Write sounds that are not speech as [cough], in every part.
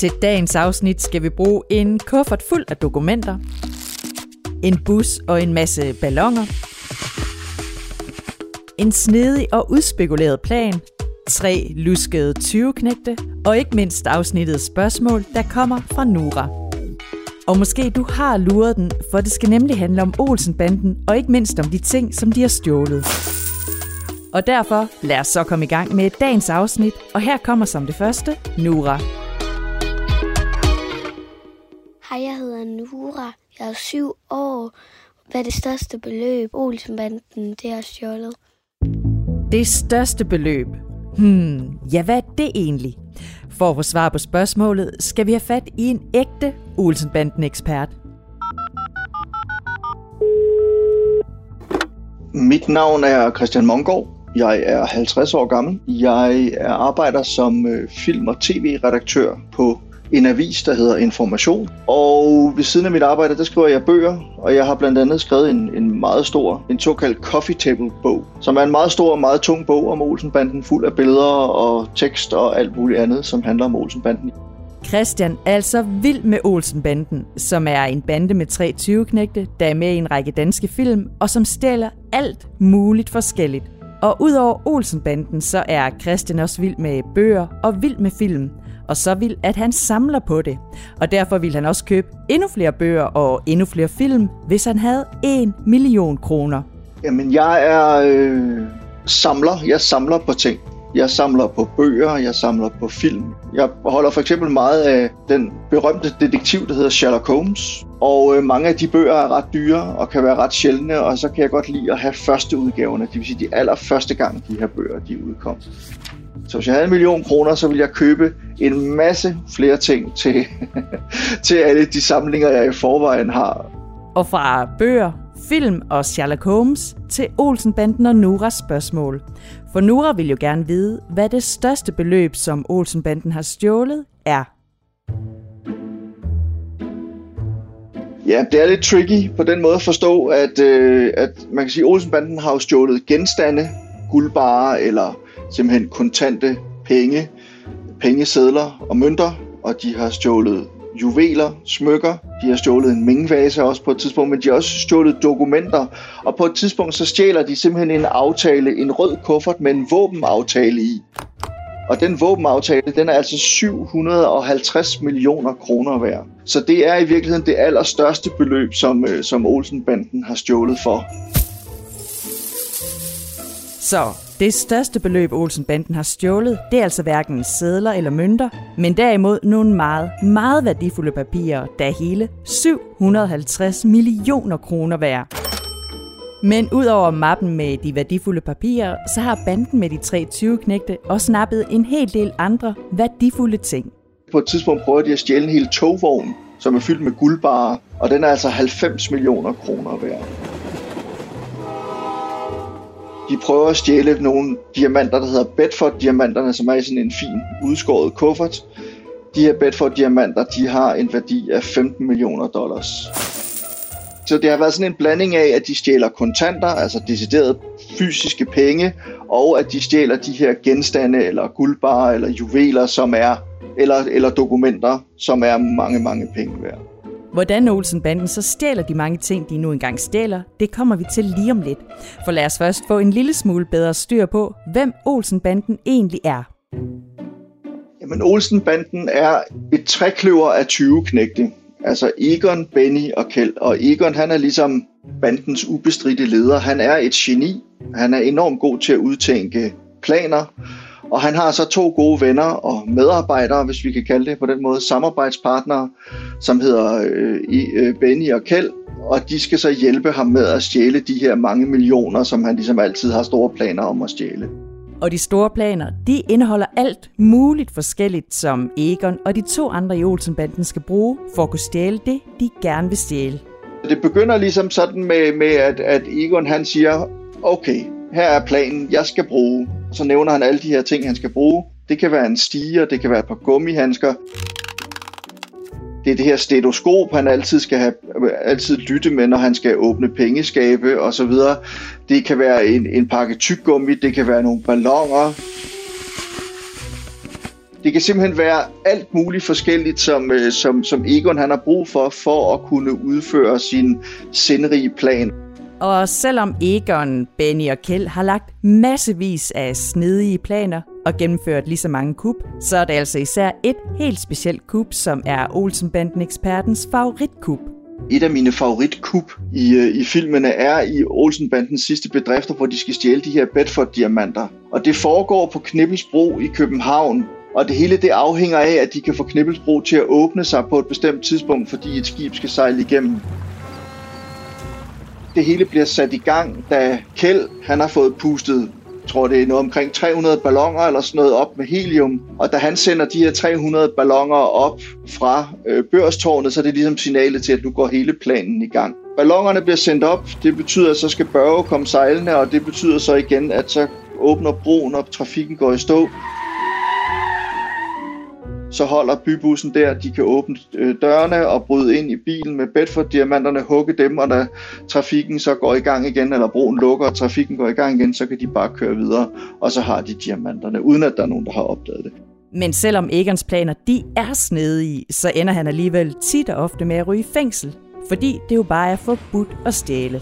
Til dagens afsnit skal vi bruge en kuffert fuld af dokumenter, en bus og en masse ballonger, en snedig og udspekuleret plan, tre luskede 20-knægte og ikke mindst afsnittet spørgsmål, der kommer fra Nora. Og måske du har luret den, for det skal nemlig handle om Olsenbanden og ikke mindst om de ting, som de har stjålet. Og derfor lad os så komme i gang med dagens afsnit, og her kommer som det første Nora. Hej, jeg hedder Nura. Jeg er syv år. Hvad er det største beløb, Olsenbanden det har stjålet? Det største beløb. Hmm, ja hvad er det egentlig? For at få svar på spørgsmålet, skal vi have fat i en ægte Olsenbanden-ekspert. Mit navn er Christian Mongård. Jeg er 50 år gammel. Jeg arbejder som øh, film- og tv-redaktør på en avis, der hedder Information. Og ved siden af mit arbejde, der skriver jeg bøger, og jeg har blandt andet skrevet en, en meget stor, en såkaldt coffee table bog, som er en meget stor og meget tung bog om Olsenbanden, fuld af billeder og tekst og alt muligt andet, som handler om Olsenbanden. Christian er altså vild med Olsenbanden, som er en bande med tre 20-knægte, der er med i en række danske film, og som stjæler alt muligt forskelligt. Og udover Olsenbanden, så er Christian også vild med bøger og vild med film og så vil, at han samler på det. Og derfor vil han også købe endnu flere bøger og endnu flere film, hvis han havde en million kroner. Jamen, jeg er øh, samler. Jeg samler på ting. Jeg samler på bøger, jeg samler på film. Jeg holder for eksempel meget af den berømte detektiv, der hedder Sherlock Holmes. Og øh, mange af de bøger er ret dyre og kan være ret sjældne, og så kan jeg godt lide at have første udgaverne, det vil sige de allerførste gang, de her bøger de udkom. Så hvis jeg havde en million kroner, så ville jeg købe en masse flere ting til, [laughs] til alle de samlinger, jeg i forvejen har. Og fra bøger, film og Sherlock Holmes til Olsenbanden og Noras spørgsmål. For Nora vil jo gerne vide, hvad det største beløb, som Olsenbanden har stjålet, er. Ja, det er lidt tricky på den måde at forstå, at, øh, at man kan sige, at Olsenbanden har jo stjålet genstande, guldbarer eller simpelthen kontante penge, pengesedler og mønter, og de har stjålet juveler, smykker, de har stjålet en mingvase også på et tidspunkt, men de har også stjålet dokumenter, og på et tidspunkt så stjæler de simpelthen en aftale, en rød kuffert med en våbenaftale i. Og den våbenaftale, den er altså 750 millioner kroner værd. Så det er i virkeligheden det allerstørste beløb, som, øh, som Olsenbanden har stjålet for. Så det største beløb, Olsenbanden har stjålet, det er altså hverken sædler eller mønter, men derimod nogle meget, meget værdifulde papirer, der er hele 750 millioner kroner værd. Men udover mappen med de værdifulde papirer, så har banden med de 23 knægte også snappet en hel del andre værdifulde ting. På et tidspunkt prøver de at stjæle en hel togvogn, som er fyldt med guldbarer, og den er altså 90 millioner kroner værd. De prøver at stjæle nogle diamanter, der hedder Bedford-diamanterne, som er i sådan en fin udskåret kuffert. De her Bedford-diamanter, de har en værdi af 15 millioner dollars. Så det har været sådan en blanding af, at de stjæler kontanter, altså deciderede fysiske penge, og at de stjæler de her genstande, eller guldbarer, eller juveler, som er, eller, eller dokumenter, som er mange, mange penge værd. Hvordan Olsenbanden så stjæler de mange ting, de nu engang stjæler, det kommer vi til lige om lidt. For lad os først få en lille smule bedre styr på, hvem Olsenbanden egentlig er. Jamen, Olsenbanden er et trækløver af 20 knægte. Altså Egon, Benny og Kjeld. Og Egon, han er ligesom bandens ubestridte leder. Han er et geni. Han er enormt god til at udtænke planer. Og han har så to gode venner og medarbejdere, hvis vi kan kalde det på den måde, samarbejdspartnere, som hedder øh, øh, Benny og Kjeld. Og de skal så hjælpe ham med at stjæle de her mange millioner, som han ligesom altid har store planer om at stjæle. Og de store planer, de indeholder alt muligt forskelligt, som Egon og de to andre i Olsenbanden skal bruge for at kunne stjæle det, de gerne vil stjæle. Det begynder ligesom sådan med, med at, at Egon han siger, okay, her er planen, jeg skal bruge. Så nævner han alle de her ting, han skal bruge. Det kan være en stiger, det kan være et par gummihandsker. Det er det her stetoskop, han altid skal have, altid lytte med, når han skal åbne pengeskabe og så videre. Det kan være en, en pakke tyggegummi, det kan være nogle ballonger. Det kan simpelthen være alt muligt forskelligt, som, øh, som, som Egon han har brug for, for at kunne udføre sin sindrige plan. Og selvom Egon, Benny og Kjeld har lagt massevis af snedige planer og gennemført lige så mange kub, så er det altså især et helt specielt kub, som er Olsenbanden-ekspertens favoritkub. Et af mine favoritkub i, øh, i filmene er i Olsenbandens sidste bedrifter, hvor de skal stjæle de her Bedford-diamanter. Og det foregår på Knibbelsbro i København, og det hele det afhænger af, at de kan få Knibbelsbro til at åbne sig på et bestemt tidspunkt, fordi et skib skal sejle igennem. Det hele bliver sat i gang, da Kjeld han har fået pustet tror det er noget omkring 300 ballonger eller sådan noget op med helium. Og da han sender de her 300 ballonger op fra øh, børstårnet, så er det ligesom signalet til, at nu går hele planen i gang. Ballongerne bliver sendt op, det betyder, at så skal Børge komme sejlende, og det betyder så igen, at så åbner broen, og trafikken går i stå så holder bybussen der, de kan åbne øh, dørene og bryde ind i bilen med Bedford-diamanterne, hugge dem, og når trafikken så går i gang igen, eller broen lukker, og trafikken går i gang igen, så kan de bare køre videre, og så har de diamanterne, uden at der er nogen, der har opdaget det. Men selvom Egons planer de er snedige, så ender han alligevel tit og ofte med at ryge i fængsel, fordi det jo bare er forbudt at stjæle.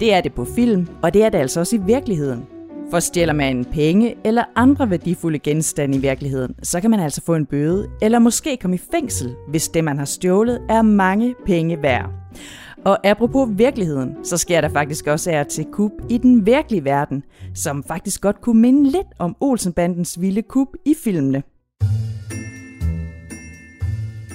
Det er det på film, og det er det altså også i virkeligheden. For stjæler man penge eller andre værdifulde genstande i virkeligheden, så kan man altså få en bøde, eller måske komme i fængsel, hvis det, man har stjålet, er mange penge værd. Og apropos virkeligheden, så sker der faktisk også af til kub i den virkelige verden, som faktisk godt kunne minde lidt om Olsenbandens vilde kub i filmene.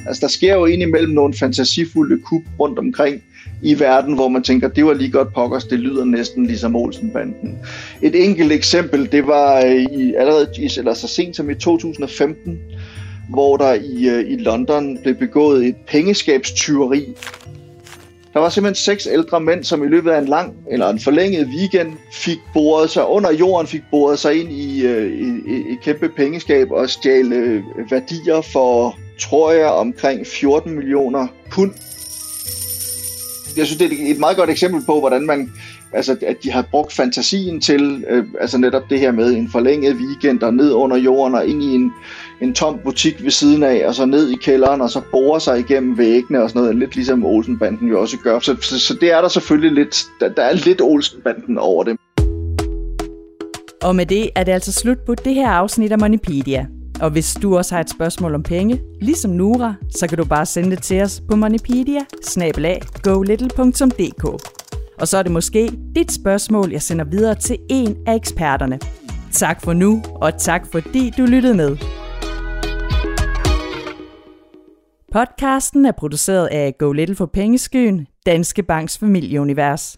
Altså, der sker jo indimellem nogle fantasifulde kub rundt omkring i verden, hvor man tænker, det var lige godt pokkers, det lyder næsten ligesom Olsenbanden. Et enkelt eksempel, det var øh, i, allerede i, eller så sent som i 2015, hvor der i, øh, i London blev begået et pengeskabstyveri. Der var simpelthen seks ældre mænd, som i løbet af en lang eller en forlænget weekend fik boret sig under jorden, fik boret sig ind i, øh, i, i et kæmpe pengeskab og stjæle værdier for, tror jeg, omkring 14 millioner pund jeg synes, det er et meget godt eksempel på, hvordan man, altså, at de har brugt fantasien til, øh, altså netop det her med en forlænget weekend og ned under jorden og ind i en, en tom butik ved siden af, og så ned i kælderen, og så borer sig igennem væggene og sådan noget, lidt ligesom Olsenbanden jo også gør. Så, så, så det er der selvfølgelig lidt, der, der er lidt Olsenbanden over det. Og med det er det altså slut på det her afsnit af Moneypedia. Og hvis du også har et spørgsmål om penge, ligesom Nura, så kan du bare sende det til os på moneypedia Og så er det måske dit spørgsmål, jeg sender videre til en af eksperterne. Tak for nu, og tak fordi du lyttede med. Podcasten er produceret af Go Little for Pengeskyen, Danske Banks familieunivers.